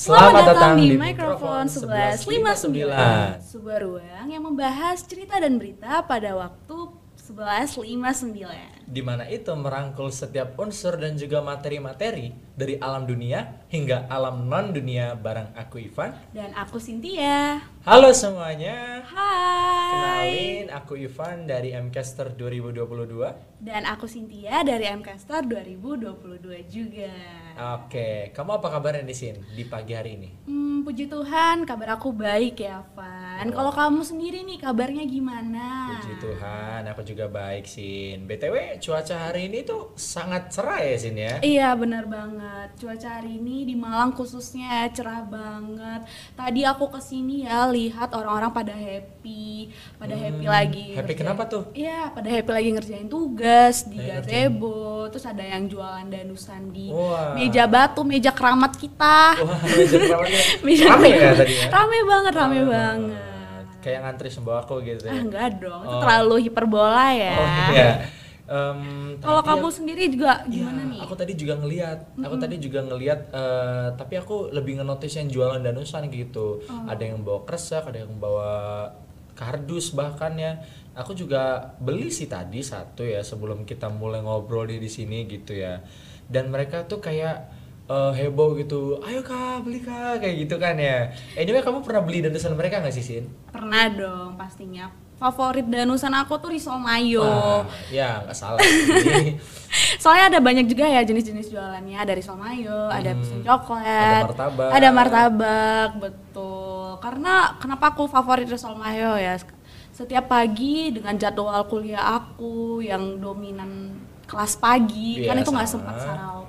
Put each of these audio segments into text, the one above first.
Selamat datang di mikrofon 1159 Sebuah ruang yang membahas cerita dan berita pada waktu 1159 di mana itu merangkul setiap unsur dan juga materi-materi dari alam dunia hingga alam non dunia bareng aku Ivan dan aku Cynthia. Halo semuanya. Hai. Kenalin aku Ivan dari Mcaster 2022 dan aku Cynthia dari Mcaster 2022 juga. Oke, kamu apa kabarnya di sini di pagi hari ini? Hmm, puji Tuhan, kabar aku baik ya, Van. Oh. Kalau kamu sendiri nih kabarnya gimana? Puji Tuhan, aku juga baik, Sin. BTW, cuaca hari ini tuh sangat cerah ya Sin ya? Iya benar banget. Cuaca hari ini di Malang khususnya cerah banget. Tadi aku ke sini ya lihat orang-orang pada happy, pada hmm, happy lagi. Happy ngerjain. kenapa tuh? Iya pada happy lagi ngerjain tugas di eh, gazebo. Terus ada yang jualan danusan di Wah. meja batu, meja keramat kita. Wah meja keramatnya rame ya tadi ya? Rame banget, rame oh. banget kayak ngantri sembako gitu ya? Ah, enggak dong, oh. itu terlalu hiperbola ya. Oh iya. Um, Kalau kamu ya, sendiri juga gimana ya, nih? Aku tadi juga ngelihat, mm-hmm. aku tadi juga ngelihat, uh, tapi aku lebih ngenotis yang jualan danusan gitu. Oh. Ada yang bawa kresek, ada yang bawa kardus bahkan ya. Aku juga beli sih tadi satu ya sebelum kita mulai ngobrol di sini gitu ya. Dan mereka tuh kayak uh, heboh gitu, ayo kak beli kak kayak gitu kan ya. Anyway kamu pernah beli danusan mereka nggak sih Sin? Pernah dong pastinya favorit danusan aku tuh risol mayo. Ah, ya nggak salah. Soalnya ada banyak juga ya jenis-jenis jualannya. Ada risol mayo, hmm, ada pisang coklat, ada martabak. Ada martabak, betul. Karena kenapa aku favorit risol mayo ya? Setiap pagi dengan jadwal kuliah aku yang dominan kelas pagi, kan itu nggak sempat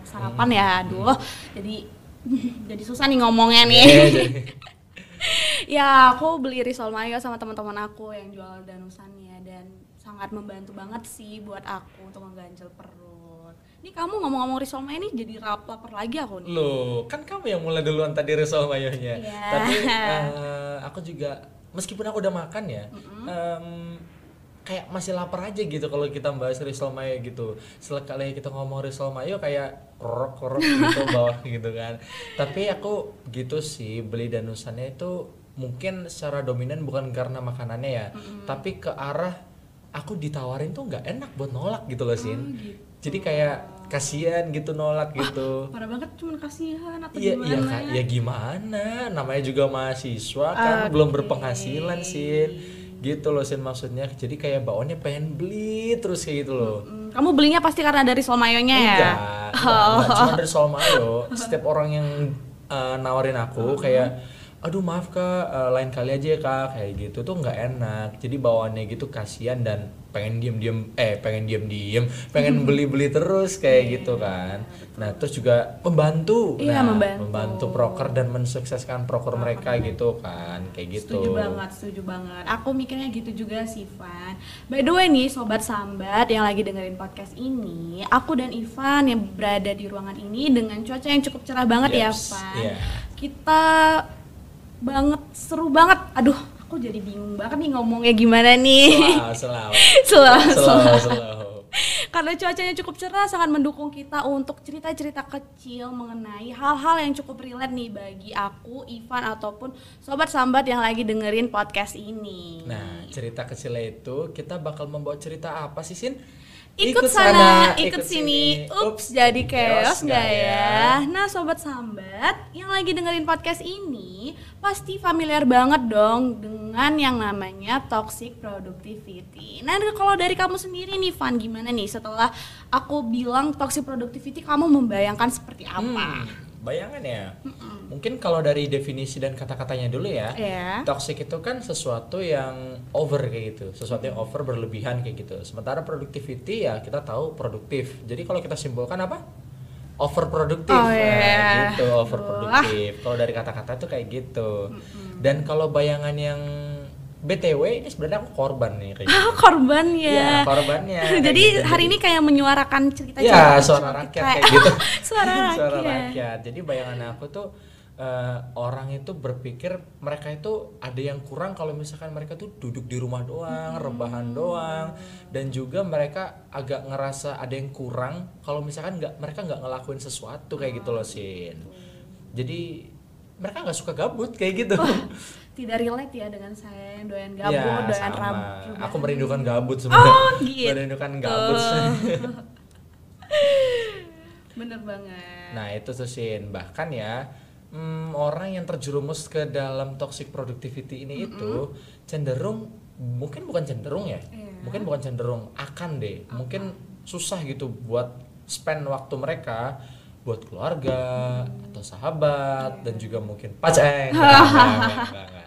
sarapan hmm. ya, aduh. Hmm. Jadi jadi susah nih ngomongnya nih. Ya aku beli risol mayo sama teman-teman aku yang jual danusannya dan sangat membantu banget sih buat aku untuk mengganjal perut. Ini kamu ngomong-ngomong risol mayo ini jadi rap lapar lagi aku nih. Loh, kan kamu yang mulai duluan tadi risol mayonya. Yeah. Tapi uh, aku juga meskipun aku udah makan ya, mm -hmm. um, kayak masih lapar aja gitu kalau kita bahas risol mayo gitu. Sekali kita ngomong risol mayo kayak korok korok gitu bawah gitu kan. Tapi aku gitu sih beli danusannya itu mungkin secara dominan bukan karena makanannya ya, mm -hmm. tapi ke arah aku ditawarin tuh nggak enak buat nolak gitu loh sin. Oh, gitu. Jadi kayak kasihan gitu nolak gitu. Parah banget cuman kasihan atau iya gimana? Iya, ya gimana? Namanya juga mahasiswa kan okay. belum berpenghasilan sih gitu loh sin maksudnya. Jadi kayak bawaannya pengen beli terus kayak gitu loh. Kamu belinya pasti karena dari solmayonya ya? Enggak, enggak, oh. enggak cuma dari solmayo setiap orang yang uh, nawarin aku kayak aduh maaf kak uh, lain kali aja ya kak kayak gitu tuh nggak enak jadi bawaannya gitu kasihan dan pengen diem diem eh pengen diem diem pengen beli beli terus kayak yeah. gitu kan nah terus juga membantu iya, nah membantu. membantu proker dan mensukseskan proker mereka gitu kan kayak gitu setuju banget setuju banget aku mikirnya gitu juga sih Van by the way nih sobat sambat yang lagi dengerin podcast ini aku dan Ivan yang berada di ruangan ini dengan cuaca yang cukup cerah banget ya, yes. ya Van yeah. kita banget seru banget. Aduh aku jadi bingung banget nih ngomongnya gimana nih. Selalu selalu. Selalu selalu karena cuacanya cukup cerah sangat mendukung kita untuk cerita-cerita kecil mengenai hal-hal yang cukup relate nih bagi aku, Ivan ataupun sobat sambat yang lagi dengerin podcast ini. Nah, cerita kecilnya itu kita bakal membawa cerita apa sih, Sin? Ikut, sana, ikut, ikut sini. Ups, jadi chaos nggak ya? ya? Nah, sobat sambat yang lagi dengerin podcast ini pasti familiar banget dong dengan yang namanya toxic productivity. Nah, kalau dari kamu sendiri nih, Van, gimana nih setelah aku bilang toxic productivity, kamu membayangkan seperti apa? Hmm bayangan ya Mm-mm. mungkin kalau dari definisi dan kata-katanya dulu ya yeah. toxic itu kan sesuatu yang over kayak gitu sesuatu yang over berlebihan kayak gitu sementara productivity ya kita tahu produktif jadi kalau kita simpulkan apa over produktif oh, yeah. nah, gitu over produktif kalau dari kata-kata tuh kayak gitu Mm-mm. dan kalau bayangan yang BTW ini sebenarnya aku korban nih kayak gitu. Ah, korban ya. Iya, korbannya. Jadi gitu. hari ini kayak menyuarakan cerita-cerita ya, suara rakyat kayak, gitu. suara rakyat. suara rakyat. Jadi bayangan aku tuh uh, orang itu berpikir mereka itu ada yang kurang kalau misalkan mereka tuh duduk di rumah doang, hmm. rebahan doang, dan juga mereka agak ngerasa ada yang kurang kalau misalkan nggak mereka nggak ngelakuin sesuatu kayak gitu loh sin. Jadi mereka nggak suka gabut kayak gitu. Wah, tidak relate ya dengan saya yang doyan gabut, ya, doyan rambut. Aku merindukan gabut sebenarnya. Oh, gitu. merindukan gabut. Bener banget. Nah itu tuh sin bahkan ya hmm, orang yang terjerumus ke dalam toxic productivity ini mm -hmm. itu cenderung mungkin bukan cenderung ya yeah. mungkin bukan cenderung akan deh mungkin susah gitu buat spend waktu mereka buat keluarga atau sahabat dan juga mungkin pacar.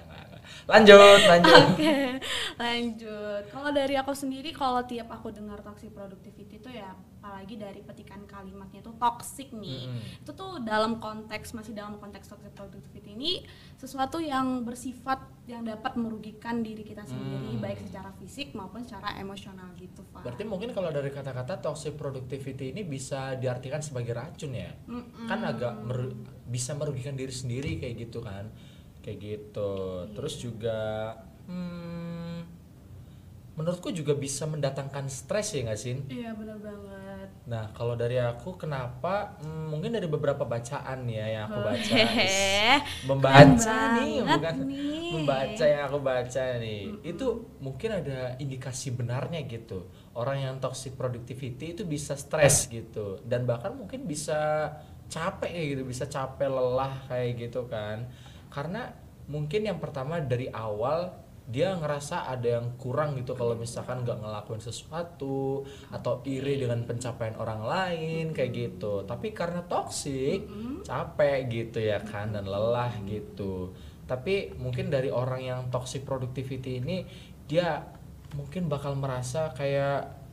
Lanjut lanjut. Oke okay, lanjut. Kalau dari aku sendiri kalau tiap aku dengar toxic productivity itu ya apalagi dari petikan kalimatnya itu toxic nih hmm. itu tuh dalam konteks masih dalam konteks toxic productivity ini sesuatu yang bersifat yang dapat merugikan diri kita sendiri hmm. baik secara fisik maupun secara emosional gitu Pak. Berarti mungkin kalau dari kata-kata toxic productivity ini bisa diartikan sebagai racun ya, mm kan agak mer bisa merugikan diri sendiri kayak gitu kan kayak gitu terus juga hmm, menurutku juga bisa mendatangkan stres ya nggak sih iya benar banget. Nah kalau dari aku kenapa? Hmm, mungkin dari beberapa bacaan ya yang aku baca. membaca nih bukan? nih. membaca yang aku baca nih. Hmm. itu mungkin ada indikasi benarnya gitu. Orang yang toxic productivity itu bisa stres gitu. Dan bahkan mungkin bisa capek ya gitu bisa capek lelah kayak gitu kan. Karena mungkin yang pertama dari awal dia ngerasa ada yang kurang gitu kalau misalkan nggak ngelakuin sesuatu atau iri dengan pencapaian orang lain kayak gitu. Tapi karena toksik capek gitu ya kan dan lelah gitu. Tapi mungkin dari orang yang toxic productivity ini dia mungkin bakal merasa kayak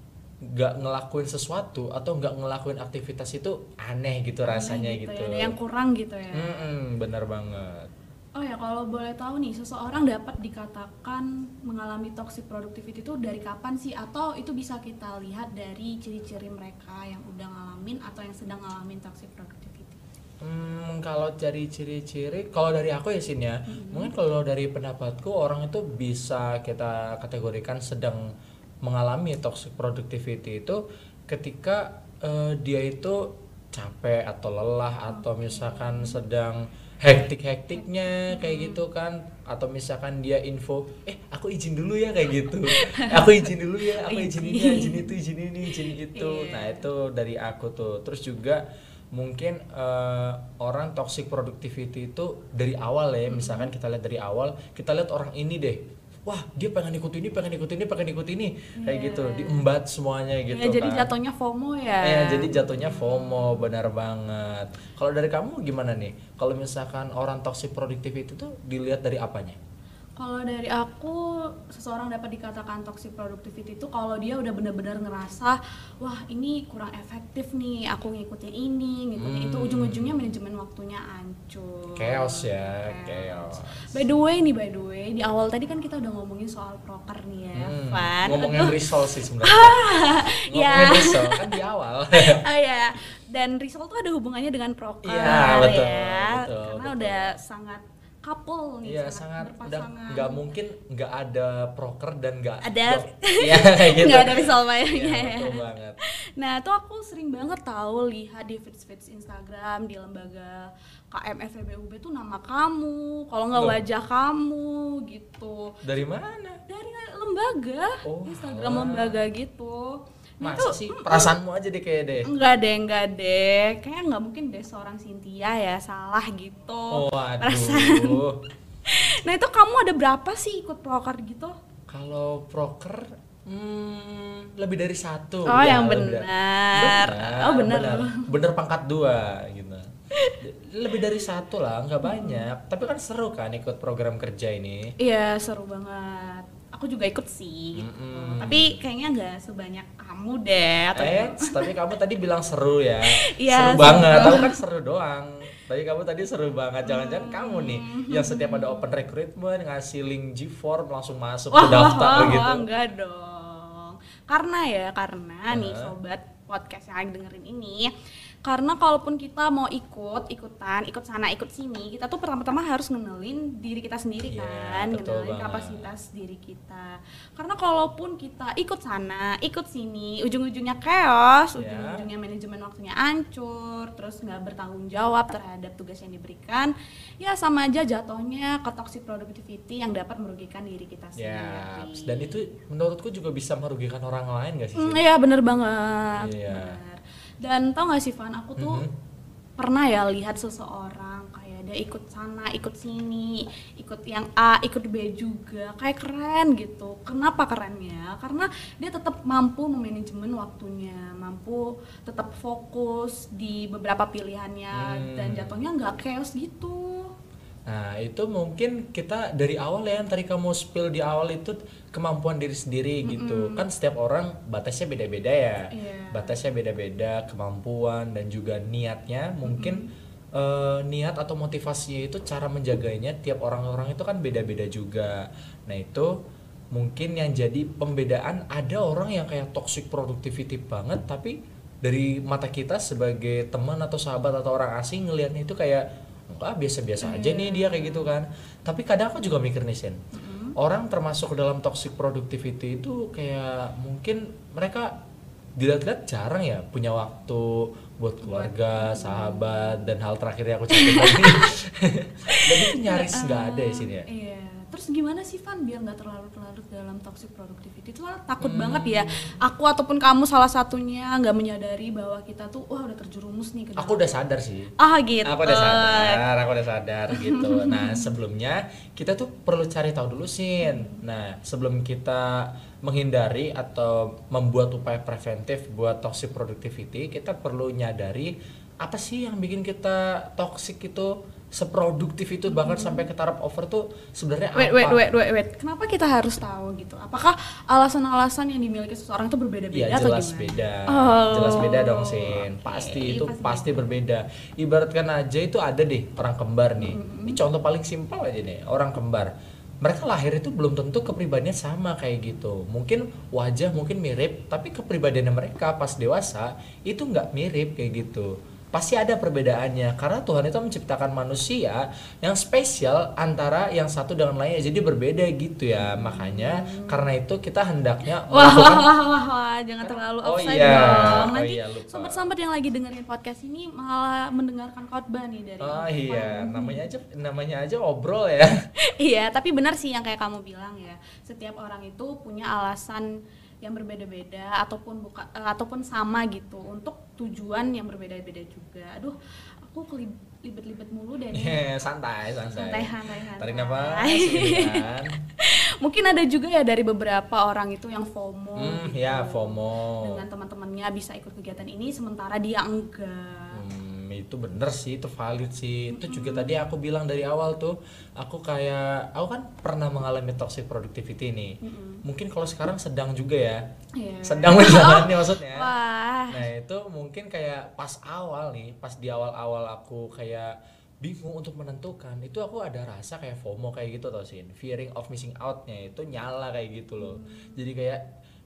nggak ngelakuin sesuatu atau nggak ngelakuin aktivitas itu aneh gitu aneh rasanya gitu, gitu. Ya, yang kurang gitu ya. Mm -mm, bener banget Oh ya, kalau boleh tahu nih, seseorang dapat dikatakan mengalami toxic productivity itu dari kapan sih? Atau itu bisa kita lihat dari ciri-ciri mereka yang udah ngalamin atau yang sedang ngalamin toxic productivity? Hmm, kalau dari ciri-ciri, kalau dari aku ya Sin ya, mm-hmm. mungkin kalau dari pendapatku orang itu bisa kita kategorikan sedang mengalami toxic productivity itu ketika uh, dia itu capek atau lelah atau misalkan sedang hektik-hektiknya kayak gitu kan. Atau misalkan dia info eh aku izin dulu ya kayak gitu. Aku izin dulu ya aku izin. ini izin itu izin ini izin itu yeah. nah itu dari aku tuh. Terus juga mungkin uh, orang toxic productivity itu dari awal ya. Misalkan kita lihat dari awal kita lihat orang ini deh wah dia pengen ikut ini pengen ikut ini pengen ikut ini. Kayak yeah. gitu diembat semuanya gitu ya, jadi kan. jatuhnya FOMO ya. Ya jadi jatuhnya FOMO benar banget. Kalau dari kamu gimana nih? Kalau misalkan orang toxic productivity itu dilihat dari apanya kalau dari aku, seseorang dapat dikatakan toxic productivity itu kalau dia udah benar-benar ngerasa, wah ini kurang efektif nih, aku ngikutin ini, ngikutin hmm. itu, ujung-ujungnya manajemen waktunya hancur. Chaos ya, chaos. By the way nih, by the way, di awal tadi kan kita udah ngomongin soal proker nih ya, hmm. Van. Ngomongin risol sih sebenarnya. ngomongin ya. risol kan di awal. oh ya, dan risol tuh ada hubungannya dengan proker ya, betul, ya, betul, karena betul. udah sangat couple nih iya, sangat, sangat udah nggak mungkin nggak ada proker dan nggak ada. ya kayak gitu. nggak ada mayanya ya, betul banget. Nah tuh aku sering banget tahu lihat di feeds feeds Instagram di lembaga KM FEBUB tuh nama kamu kalau nggak wajah kamu gitu. Dari mana? Dari lembaga oh, Instagram alah. lembaga gitu Masa sih perasaanmu aja deh kayak deh. Enggak deh, enggak deh. Kayaknya enggak mungkin deh seorang Cynthia ya salah gitu. Oh, aduh. Perasaan. nah, itu kamu ada berapa sih ikut proker gitu? Kalau proker hmm, lebih dari satu. Oh, ya, yang benar. Oh, benar. Benar, benar pangkat dua gitu. lebih dari satu lah, nggak banyak. Tapi kan seru kan ikut program kerja ini. Iya, seru banget aku juga ikut sih gitu. Mm-hmm. Tapi kayaknya nggak sebanyak kamu deh. Atau eh, tapi kamu tadi bilang seru ya. ya seru banget. Aku kan seru doang. Tapi kamu tadi seru banget. Jangan-jangan mm-hmm. kamu nih yang setiap ada open recruitment ngasih link G-form langsung masuk oh, ke daftar oh, gitu. Oh, enggak dong. Karena ya, karena uh. nih sobat podcast yang dengerin ini karena kalaupun kita mau ikut ikutan ikut sana ikut sini kita tuh pertama-tama harus ngenelin diri kita sendiri yeah, kan betul ngenelin banget. kapasitas diri kita karena kalaupun kita ikut sana ikut sini ujung-ujungnya chaos Yeah. ujung-ujungnya manajemen waktunya hancur terus nggak bertanggung jawab terhadap tugas yang diberikan ya sama aja jatuhnya ke toxic productivity yang dapat merugikan diri kita Ya, sendiri dan itu menurutku juga bisa merugikan orang lain gak sih? Hmm, iya bener banget Iya. bener. Dan tau gak sih Van aku tuh Mhm. pernah ya lihat seseorang kayak dia ikut sana ikut sini ikut yang A ikut B juga kayak keren gitu kenapa kerennya karena dia tetap mampu memanajemen waktunya mampu tetap fokus di beberapa pilihannya Hmm. dan jatuhnya nggak chaos gitu Nah, itu mungkin kita dari awal ya, yang tadi kamu spill di awal itu kemampuan diri sendiri gitu. Kan setiap orang batasnya beda-beda ya. Iya. Batasnya beda-beda, kemampuan dan juga niatnya mungkin eh, niat atau motivasinya itu cara menjaganya tiap orang-orang itu kan beda-beda juga. Nah, itu mungkin yang jadi pembedaan ada orang yang kayak toxic productivity banget tapi dari mata kita sebagai teman atau sahabat atau orang asing ngelihatnya itu kayak enggak biasa-biasa aja nih dia kayak gitu kan tapi kadang aku juga mikir nih Sin orang termasuk dalam toxic productivity itu kayak mungkin mereka dilihat-lihat jarang ya punya waktu buat keluarga, sahabat dan hal terakhir yang aku catat tadi. itu nyaris nggak ada ya sini ya. Iya. Terus gimana sih Van biar nggak terlalu larut dalam toxic productivity? Itu takut Hmm. banget ya. Aku ataupun kamu salah satunya nggak menyadari bahwa kita tuh wah udah terjerumus nih ke dalam. Aku udah sadar sih. Ah gitu. Aku udah sadar, aku udah sadar gitu. Nah, sebelumnya kita tuh perlu cari tahu dulu Sin. Nah, sebelum kita menghindari atau membuat upaya preventif buat toxic productivity, kita perlu nyadari apa sih yang bikin kita toxic itu seproduktif itu bahkan sampai ke taraf over tuh sebenarnya Wait, apa? wait, wait, wait, wait. Kenapa kita harus tahu gitu? Apakah alasan-alasan yang dimiliki seseorang itu berbeda-beda Iya atau jelas gimana? beda, Oh, jelas beda dong Sin. oke. Pasti itu Pasti pasti berbeda. Ibaratkan aja itu ada deh orang kembar nih. Ini contoh paling simpel aja nih orang kembar. Mereka lahir itu belum tentu kepribadiannya sama kayak gitu. Mungkin wajah mungkin mirip, tapi kepribadiannya mereka pas dewasa itu nggak mirip kayak gitu. Pasti ada perbedaannya karena Tuhan itu menciptakan manusia yang spesial antara yang satu dengan lainnya. Jadi berbeda gitu ya. Makanya karena itu kita hendaknya Wah, wah, wah, wah, wah, jangan terlalu Oh iya, dong. oh Nanti iya, lupa. sobat-sobat yang lagi dengerin podcast ini malah mendengarkan khotbah nih dari Oh iya, namanya aja namanya aja obrol ya. iya, tapi benar sih yang kayak kamu bilang ya. Setiap orang itu punya alasan yang berbeda-beda ataupun buka eh, ataupun sama gitu untuk tujuan yang berbeda-beda juga. Aduh, aku kelibet-libet mulu dan Iya, santai, santai. Santai, santai, santai. Tarik nafas, mungkin ada juga ya dari beberapa orang itu yang FOMO Hmm, gitu. ya FOMO. dengan teman-temannya bisa ikut kegiatan ini sementara dia enggak. Itu bener sih, itu valid sih. Itu juga tadi aku bilang dari awal tuh, aku kayak aku kan pernah mengalami toxic productivity nih. Mungkin kalau sekarang sedang juga ya. Iya. Sedang menjalani maksudnya. Wah. Nah itu mungkin kayak pas awal nih, pas di awal-awal aku kayak bingung untuk menentukan itu aku ada rasa kayak FOMO kayak gitu tau sih fearing of missing outnya itu nyala kayak gitu loh jadi kayak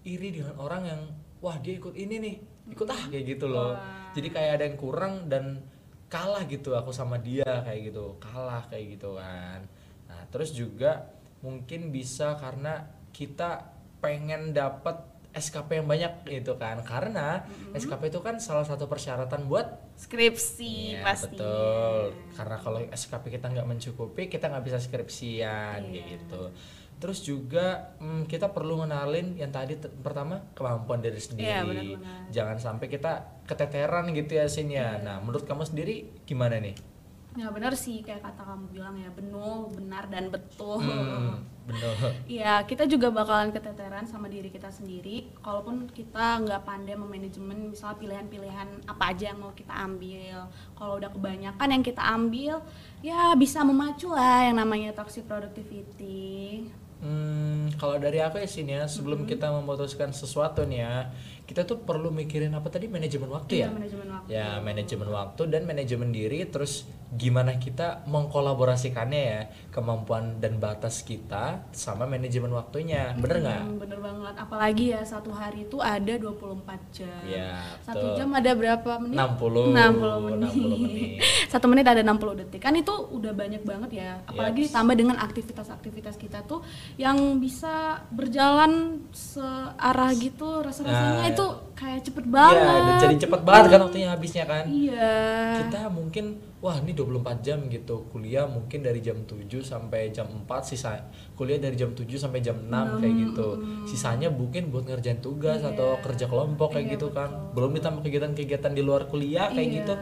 iri dengan orang yang wah dia ikut ini nih ikut ah kayak gitu loh. Wah. jadi kayak ada yang kurang dan kalah gitu aku sama dia kayak gitu. Kalah kayak gitu kan. Nah terus juga mungkin bisa karena kita pengen dapat SKP yang banyak gitu kan. Karena SKP itu kan salah satu persyaratan buat Skripsi Iya, pasti. betul. Karena kalau SKP kita nggak mencukupi kita nggak bisa skripsian Iya. gitu terus juga hmm, kita perlu ngenalin yang tadi pertama kemampuan diri sendiri Iya, benar-benar. jangan sampai kita keteteran gitu ya Sin ya nah menurut kamu sendiri gimana nih Ya benar sih kayak kata kamu bilang ya benar, benar dan betul. hmm, bener Ya kita juga bakalan keteteran sama diri kita sendiri. Kalaupun kita nggak pandai memanajemen misalnya pilihan-pilihan apa aja yang mau kita ambil. Kalau udah kebanyakan yang kita ambil, ya bisa memacu lah yang namanya toxic productivity. Hmm, kalau dari aku ya sini ya, sebelum kita memutuskan sesuatu nih ya, kita tuh perlu mikirin apa tadi manajemen waktu Iya, ya manajemen waktu. ya manajemen waktu dan manajemen diri terus gimana kita mengkolaborasikannya ya kemampuan dan batas kita sama manajemen waktunya bener nggak Hmm, bener banget apalagi ya satu hari itu ada 24 jam ya satu betul. jam ada berapa menit 60 60 menit, 60 menit. satu menit ada 60 detik kan itu udah banyak banget ya apalagi Yes. ditambah dengan aktivitas-aktivitas kita tuh yang bisa berjalan searah gitu rasa-rasanya Nah, itu kayak cepet Iya, banget. dan jadi cepet banget kan waktunya habisnya kan? Iya. Kita mungkin wah ini 24 jam gitu. Kuliah mungkin dari jam 7 sampai jam 4 sisa kuliah dari jam 7 sampai jam 6 kayak gitu. Sisanya mungkin buat ngerjain tugas Iya. atau kerja kelompok kayak Iya, gitu kan. belum ditambah kegiatan-kegiatan di luar kuliah kayak Iya. gitu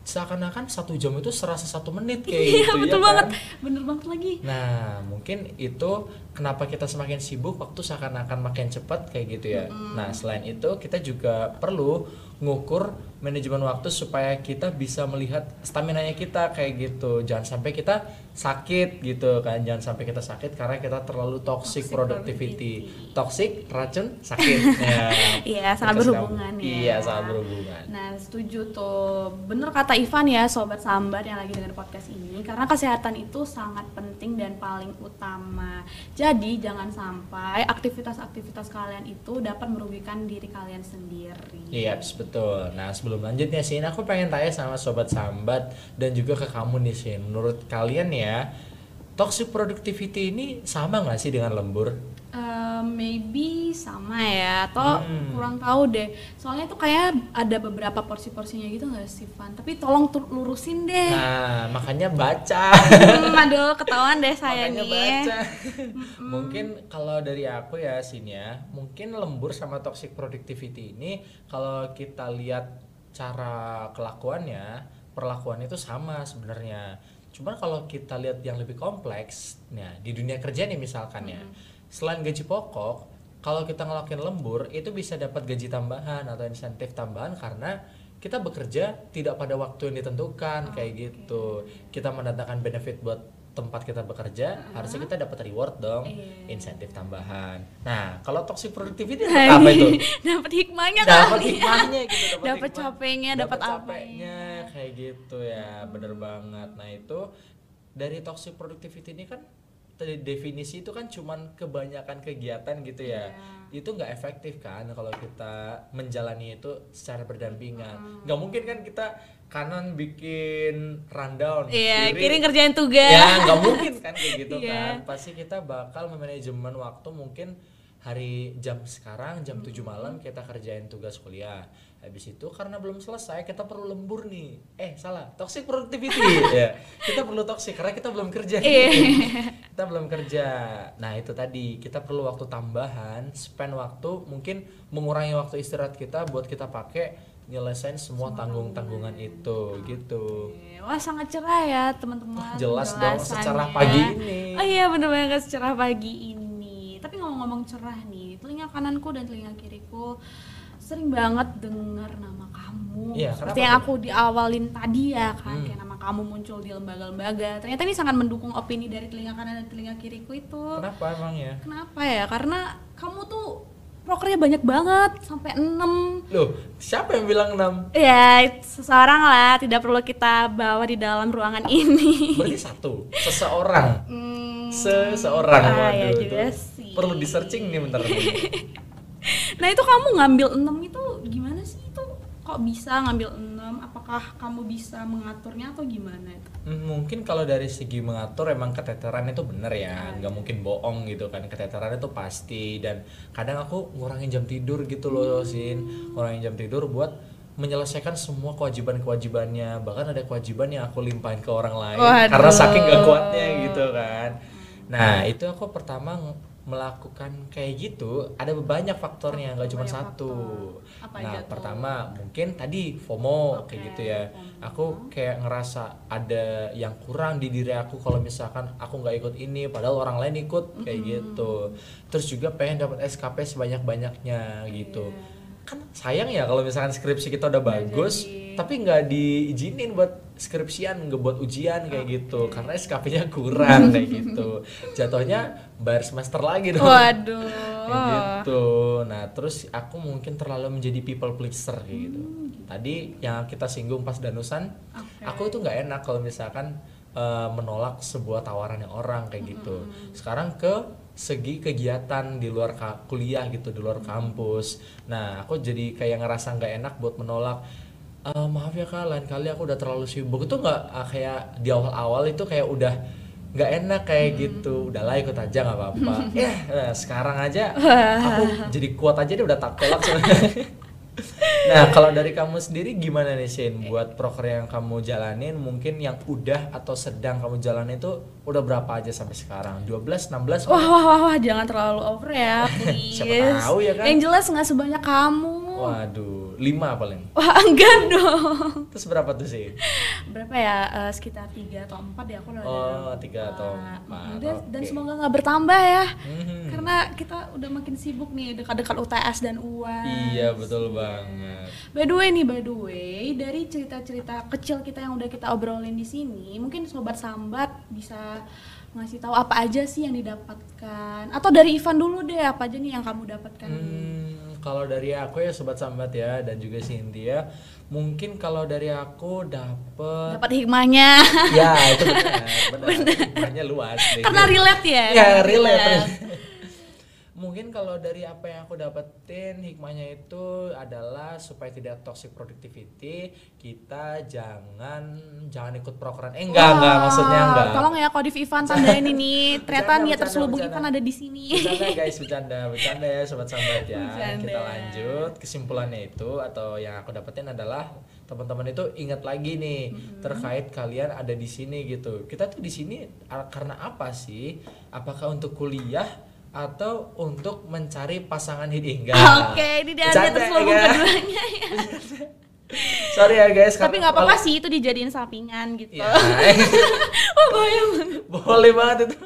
seakan-akan satu jam itu serasa satu menit kayak iya gitu betul ya banget kan? bener banget lagi Nah, mungkin itu kenapa kita semakin sibuk waktu seakan-akan makin cepat kayak gitu ya. Nah, selain itu kita juga perlu ngukur manajemen waktu supaya kita bisa melihat stamina-nya kita kayak gitu. Jangan sampai kita sakit gitu kan. Jangan sampai kita sakit karena kita terlalu toxic, Toxic productivity. Toxic, racun, sakit. Ya. Iya, sangat berhubungan kamu. ya. Iya, sangat berhubungan. Nah, setuju tuh. Bener kata Ivan ya, sobat sambat yang lagi dengar podcast ini. Karena kesehatan itu sangat penting dan paling utama. Jadi, jangan sampai aktivitas-aktivitas kalian itu dapat merugikan diri kalian sendiri. Iya, betul. Nah, sebelum lanjut nih, Sin, aku pengen tanya sama sobat sambat dan juga ke kamu nih, Sin. Menurut kalian ya, toxic productivity ini sama nggak sih dengan lembur? Eh, maybe sama ya, atau Hmm. kurang tahu deh. Soalnya itu kayak ada beberapa porsi-porsinya gitu nggak sih, Van? Tapi tolong lurusin deh. Nah, makanya baca. Hmm, aduh, ketahuan deh saya makanya nih. baca. mungkin kalau dari aku ya, Sin ya, mungkin lembur sama toxic productivity ini kalau kita lihat cara kelakuannya, perlakuannya itu sama sebenarnya. Cuman kalau kita lihat yang lebih kompleks, nah di dunia kerja nih misalkan ya, selain gaji pokok, kalau kita ngelakuin lembur itu bisa dapat gaji tambahan atau insentif tambahan karena kita bekerja tidak pada waktu yang ditentukan kayak gitu. Kita mendatangkan benefit buat tempat kita bekerja, harusnya kita dapat reward dong, Iya. insentif tambahan. Nah, kalau toxic productivity dapat apa itu? dapat hikmahnya dapat kali ya. hikmahnya gitu dapat capeknya, dapat Dapat apa capeknya kayak gitu ya bener banget nah itu dari toxic productivity ini kan tadi definisi itu kan cuman kebanyakan kegiatan gitu ya Iya. itu nggak efektif kan kalau kita menjalani itu secara berdampingan nggak mungkin kan kita kanan bikin rundown. Iya, kiri kiri kerjain tugas. ya nggak mungkin kan kayak gitu Iya. kan. Pasti kita bakal memanajemen waktu mungkin hari jam sekarang jam 7 malam kita kerjain tugas kuliah. Habis itu karena belum selesai kita perlu lembur nih. Eh salah. Toxic productivity. Ya kita perlu toxic karena kita belum kerja. Iya. kita belum kerja. Nah itu tadi. Kita perlu waktu tambahan spend waktu mungkin mengurangi waktu istirahat kita buat kita pakai nyelesain semua tanggung tanggungan itu gitu Wah sangat cerah ya teman-teman. jelas dong secara pagi ini Oh iya bener banget secara pagi ini. Tapi ngomong-ngomong cerah nih, telinga kananku dan telinga kiriku sering banget dengar nama kamu. Iya, Seperti kenapa yang aku diawalin tadi ya kan, Hmm. kayak nama kamu muncul di lembaga-lembaga. Ternyata ini sangat mendukung opini dari telinga kanan dan telinga kiriku itu. kenapa emang ya Kenapa ya? Karena kamu tuh prokernya banyak banget sampai 6 Loh, siapa yang bilang 6? Ya, seseorang lah, tidak perlu kita bawa di dalam ruangan ini. Berarti satu, seseorang. Hmm, Seseorang. ah, Waduh, ya itu juga sih. Perlu di searching nih bentar. Nah, itu kamu ngambil 6 itu gimana sih itu? Kok bisa ngambil 6? Apakah kamu bisa mengaturnya atau gimana itu? Hmm, Mungkin kalau dari segi mengatur emang keteteran itu bener ya, nggak mungkin bohong gitu kan. Keteteran itu pasti dan kadang aku ngurangin jam tidur gitu loh, Sin. Ngurangin jam tidur buat menyelesaikan semua kewajiban-kewajibannya. Bahkan ada kewajiban yang aku limpahin ke orang lain Waduh. karena saking gak kuatnya gitu kan. Nah, itu aku pertama melakukan kayak gitu ada banyak faktornya nggak cuma satu. faktor. Apa nah pertama mungkin tadi FOMO Oke, kayak gitu ya. FOMO. Aku kayak ngerasa ada yang kurang di diri aku kalau misalkan aku nggak ikut ini padahal orang lain ikut kayak gitu. Terus juga pengen dapat SKP sebanyak banyaknya gitu. Kan sayang ya kalau misalkan skripsi kita udah bagus jadi. tapi nggak diizinin buat skripsian nggak buat ujian kayak gitu karena SKP-nya kurang kayak gitu. Jatuhnya bayar semester lagi dong. Waduh. Kayak gitu. Nah, terus aku mungkin terlalu menjadi people pleaser kayak gitu. Tadi yang kita singgung pas danusan, Oke. aku itu nggak enak kalau misalkan uh, menolak sebuah tawaran yang orang kayak gitu. Sekarang ke segi kegiatan di luar kuliah gitu, di luar kampus. Nah, aku jadi kayak ngerasa nggak enak buat menolak. "Eh, maaf ya kak, lain kali aku udah terlalu sibuk itu nggak ah, kayak di awal-awal itu kayak udah nggak enak kayak gitu udahlah ikut aja nggak apa-apa ya eh, sekarang aja aku jadi kuat aja deh udah tak tolak sebenarnya. nah kalau dari kamu sendiri gimana nih Shin buat proker yang kamu jalanin mungkin yang udah atau sedang kamu jalanin itu udah berapa aja sampai sekarang 12 16 Wah, wah, wah, wah, jangan terlalu over ya, please. Siapa tahu ya kan? Yang jelas nggak sebanyak kamu. waduh 5 paling Wah, enggak dong. terus berapa tuh sih Berapa ya? Eh, sekitar 3 atau 4 ya aku udah Oh, tiga atau Nah, empat, Dan, dan oke. semoga nggak bertambah ya. Mhm. Karena kita udah makin sibuk nih dekat-dekat UTS dan UAS. iya betul banget By the way nih, by the way, dari cerita-cerita kecil kita yang udah kita obrolin di sini, mungkin sobat sambat bisa ngasih tahu apa aja sih yang didapatkan. Atau dari Ivan dulu deh, apa aja nih yang kamu dapatkan? Hmm, kalau dari aku ya sobat sambat ya dan juga Cynthia, mungkin kalau dari aku dapet Dapat hikmahnya. ya itu benar, benar. Hikmahnya luas. deh. Karena relate ya. Ya relate. Mungkin kalau dari apa yang aku dapetin hikmahnya itu adalah supaya tidak toxic productivity, kita jangan jangan ikut prokeran. Eh enggak enggak maksudnya enggak. Tolong ya Kodif Ivan tandain ini. Ternyata Bercanda, niat terselubung. Ivan ada di sini. Bercanda guys, bercanda, bercanda ya sobat sambat ya. Bercanda. Kita lanjut. Kesimpulannya itu atau yang aku dapetin adalah teman-teman itu ingat lagi nih terkait kalian ada di sini gitu. Kita tuh di sini karena apa sih? Apakah untuk kuliah atau untuk mencari pasangan hidup enggak? Oke, ini dia niat terselubung ya. keduanya ya. Sorry ya guys. Tapi nggak apa-apa sih itu dijadiin sampingan gitu. Ya, Wah, bahaya banget. boleh banget itu.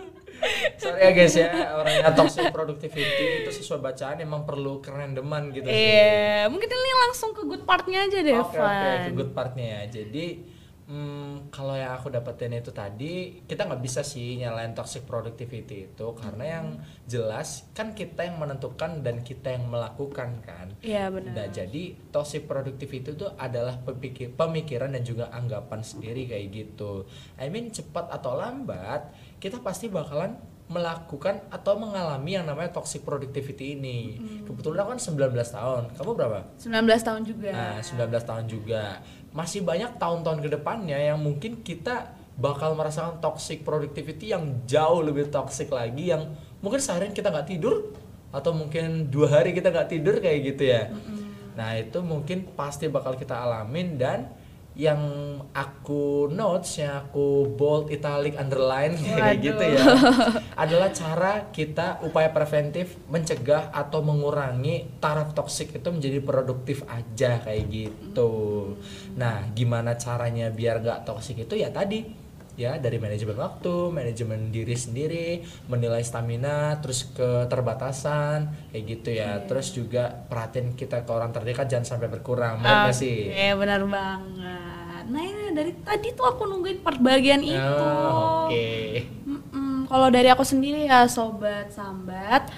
Sorry ya guys ya, orangnya toxic productivity itu sesuai bacaan emang perlu kerendeman gitu sih. Iya, mungkin ini langsung ke good partnya aja deh, Oke oke, Van. ke good partnya ya. Jadi hmm, kalau yang aku dapetin itu tadi, kita nggak bisa sih nyalain toxic productivity itu karena yang jelas kan kita yang menentukan dan kita yang melakukan kan. Iya benar. Nah, jadi toxic productivity itu adalah pemikir, pemikiran dan juga anggapan sendiri kayak gitu. I mean cepat atau lambat kita pasti bakalan melakukan atau mengalami yang namanya toxic productivity ini. Kebetulan aku kan 19 tahun. Kamu berapa? 19 tahun juga. Nah, 19 tahun juga. Masih banyak tahun-tahun ke depannya yang mungkin kita bakal merasakan toxic productivity yang jauh lebih toxic lagi yang mungkin seharian kita nggak tidur atau mungkin dua hari kita nggak tidur kayak gitu ya. Nah, itu mungkin pasti bakal kita alamin dan yang aku notes, yang aku bold, italic, underline kayak gitu ya adalah cara kita upaya preventif mencegah atau mengurangi taraf toksik itu menjadi produktif aja kayak gitu. Nah, gimana caranya biar nggak toksik itu ya tadi ya dari manajemen waktu, manajemen diri sendiri, menilai stamina, terus keterbatasan kayak gitu ya. Terus juga perhatian kita ke orang terdekat jangan sampai berkurang. Benar nggak sih? Oke, benar banget. Nah, ini dari tadi tuh aku nungguin part bagian itu. Oh, Oke. Mm-mm. Kalau dari aku sendiri ya sobat sambat,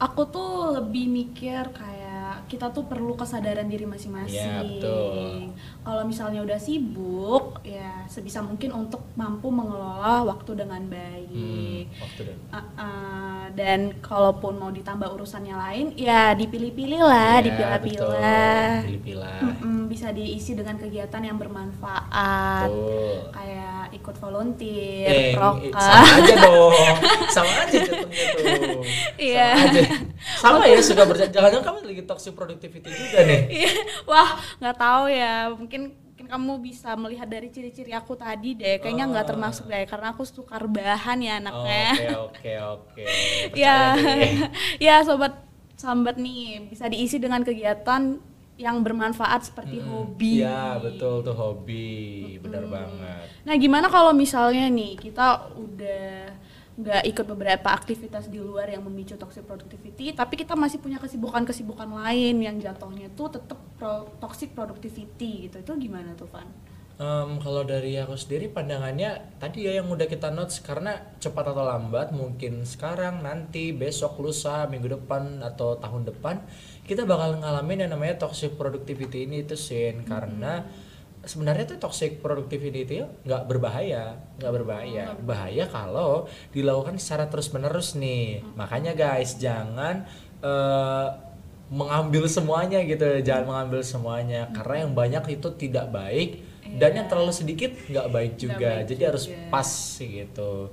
aku tuh lebih mikir kayak kita tuh perlu kesadaran diri masing-masing. Iya, betul. Kalau misalnya udah sibuk, ya sebisa mungkin untuk mampu mengelola waktu dengan Hmm, baik. waktu dan Uh-uh, dan kalaupun mau ditambah urusannya lain, ya dipilih-pilih lah, Ya, dipilah-pilah. Pilih-pilah. Mm-mm, bisa diisi dengan kegiatan yang bermanfaat Betul. kayak ikut volunteer, Eh, proka. sama aja dong. Sama aja jatuhnya tuh. Iya. Sama aja. Sama ya suka berjalan. Jangan-jangan kamu lagi toxic productivity juga nih. Iya, wah nggak tahu ya. Mungkin mungkin kamu bisa melihat dari ciri-ciri aku tadi deh. Kayaknya nggak Oh. termasuk deh, karena aku suka rebahan ya anaknya. Oke, oke, oke. ya, ya sobat sambat nih bisa diisi dengan kegiatan yang bermanfaat seperti hobi. Iya, betul tuh hobi. Benar banget. Nah, gimana kalau misalnya nih kita udah nggak ikut beberapa aktivitas di luar yang memicu toxic productivity, tapi kita masih punya kesibukan-kesibukan lain yang jatuhnya tuh tetap pro, toxic productivity gitu. Itu gimana tuh, Van? Um, kalau dari aku sendiri pandangannya tadi ya yang udah kita notes karena cepat atau lambat mungkin sekarang nanti besok lusa minggu depan atau tahun depan kita bakal ngalamin yang namanya toxic productivity ini itu sin karena sebenarnya tuh toxic productivity itu nggak berbahaya nggak berbahaya. Bahaya kalau dilakukan secara terus menerus nih makanya guys jangan uh, mengambil semuanya gitu. Jangan mengambil semuanya. Karena yang banyak itu tidak baik dan yang terlalu sedikit nggak baik juga. baik jadi juga. harus pas sih gitu.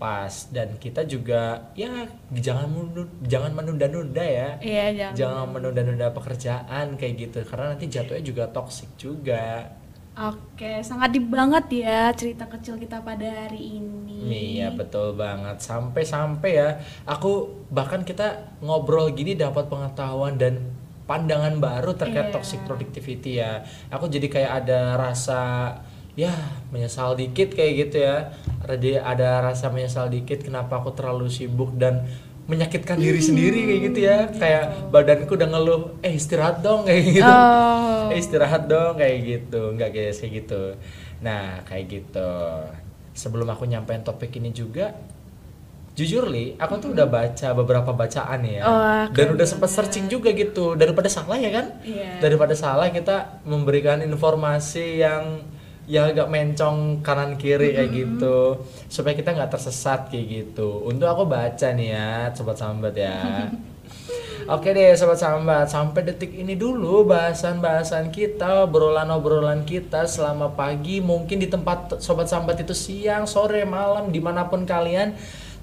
Pas. Dan kita juga ya jangan menunda, jangan menunda-nunda ya. Iya, jangan, jangan menunda-nunda. pekerjaan kayak gitu. Karena nanti jatuhnya juga toksik juga Oke, sangat di banget ya cerita kecil kita pada hari ini. Iya, betul banget. Sampai-sampai ya, aku bahkan kita ngobrol gini dapat pengetahuan dan pandangan baru terkait yeah. toxic productivity ya. Aku jadi kayak ada rasa ya menyesal dikit kayak gitu ya. Ada ada rasa menyesal dikit kenapa aku terlalu sibuk dan menyakitkan diri sendiri kayak gitu ya. Kayak badanku udah ngeluh, "Eh, istirahat dong." kayak gitu. Oh. Eh, istirahat dong kayak gitu. Enggak guys, kayak gitu. Nah, kayak gitu. Sebelum aku nyampein topik ini juga, jujur li aku tuh udah baca beberapa bacaan ya oh, dan udah sempat searching juga gitu daripada salah ya kan yeah. daripada salah kita memberikan informasi yang yang agak mencong kanan kiri kayak mm-hmm. gitu. Supaya kita nggak tersesat kayak gitu. Untuk aku baca nih ya sobat sambat ya. Oke deh sobat sambat, sampai detik ini dulu bahasan-bahasan kita, obrolan-obrolan kita selama pagi, mungkin di tempat sobat sambat itu siang, sore, malam, di mana pun kalian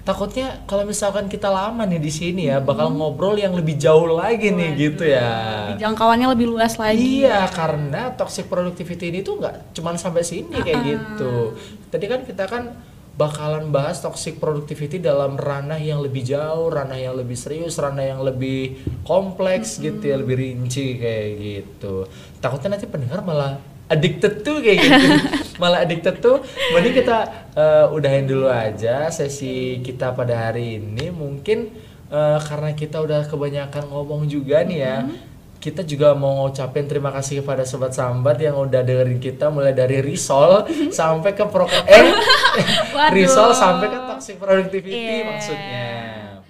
takutnya kalau misalkan kita lama nih di sini ya bakal ngobrol yang lebih jauh lagi nih Waduh, gitu ya jangkauannya lebih luas lagi iya ya. karena toxic productivity ini tuh nggak cuman sampai sini kayak gitu tadi kan kita kan bakalan bahas toxic productivity dalam ranah yang lebih jauh, ranah yang lebih serius, ranah yang lebih kompleks -hmm. gitu ya, lebih rinci kayak gitu. Takutnya nanti pendengar malah addicted tuh kayak gitu. Malah addicted tuh mending kita uh, udahin dulu aja sesi kita pada hari ini. Mungkin uh, karena kita udah kebanyakan ngomong juga nih ya mm -hmm. kita juga mau ngucapin terima kasih kepada sobat sambat yang udah dengerin kita mulai dari risol sampai ke pro eh risol sampai ke toxic productivity yeah. maksudnya.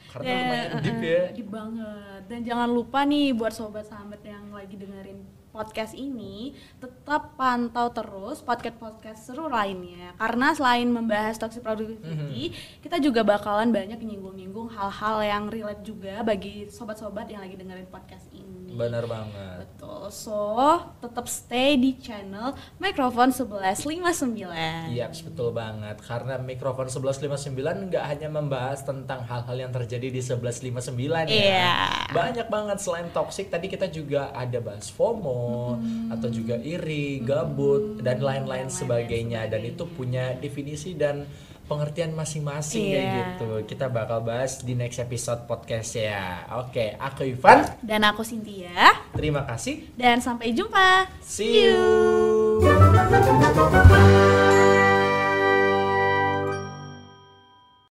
Karena yeah, lumayan deep ya. Deep banget. Dan jangan lupa nih buat sobat sambat yang lagi dengerin podcast ini tetap pantau terus podcast-podcast seru lainnya karena selain membahas toxic productivity mm-hmm. kita juga bakalan banyak nyinggung-nyinggung hal-hal yang relate juga bagi sobat-sobat yang lagi dengerin podcast ini Benar banget. Betul. So, tetap stay di channel Mikrofon 1159. Iya, betul banget. Karena Mikrofon 1159 nggak hanya membahas tentang hal-hal yang terjadi di 1159 ya. Yeah. Banyak banget selain toxic tadi kita juga ada bahas FOMO hmm. atau juga iri, gabut hmm. dan lain-lain sebagainya. sebagainya dan itu punya definisi dan pengertian masing-masing yeah. kayak iya. gitu. Kita bakal bahas di next episode podcast ya. Oke, aku Ivan dan aku Cynthia. Terima kasih dan sampai jumpa. See you.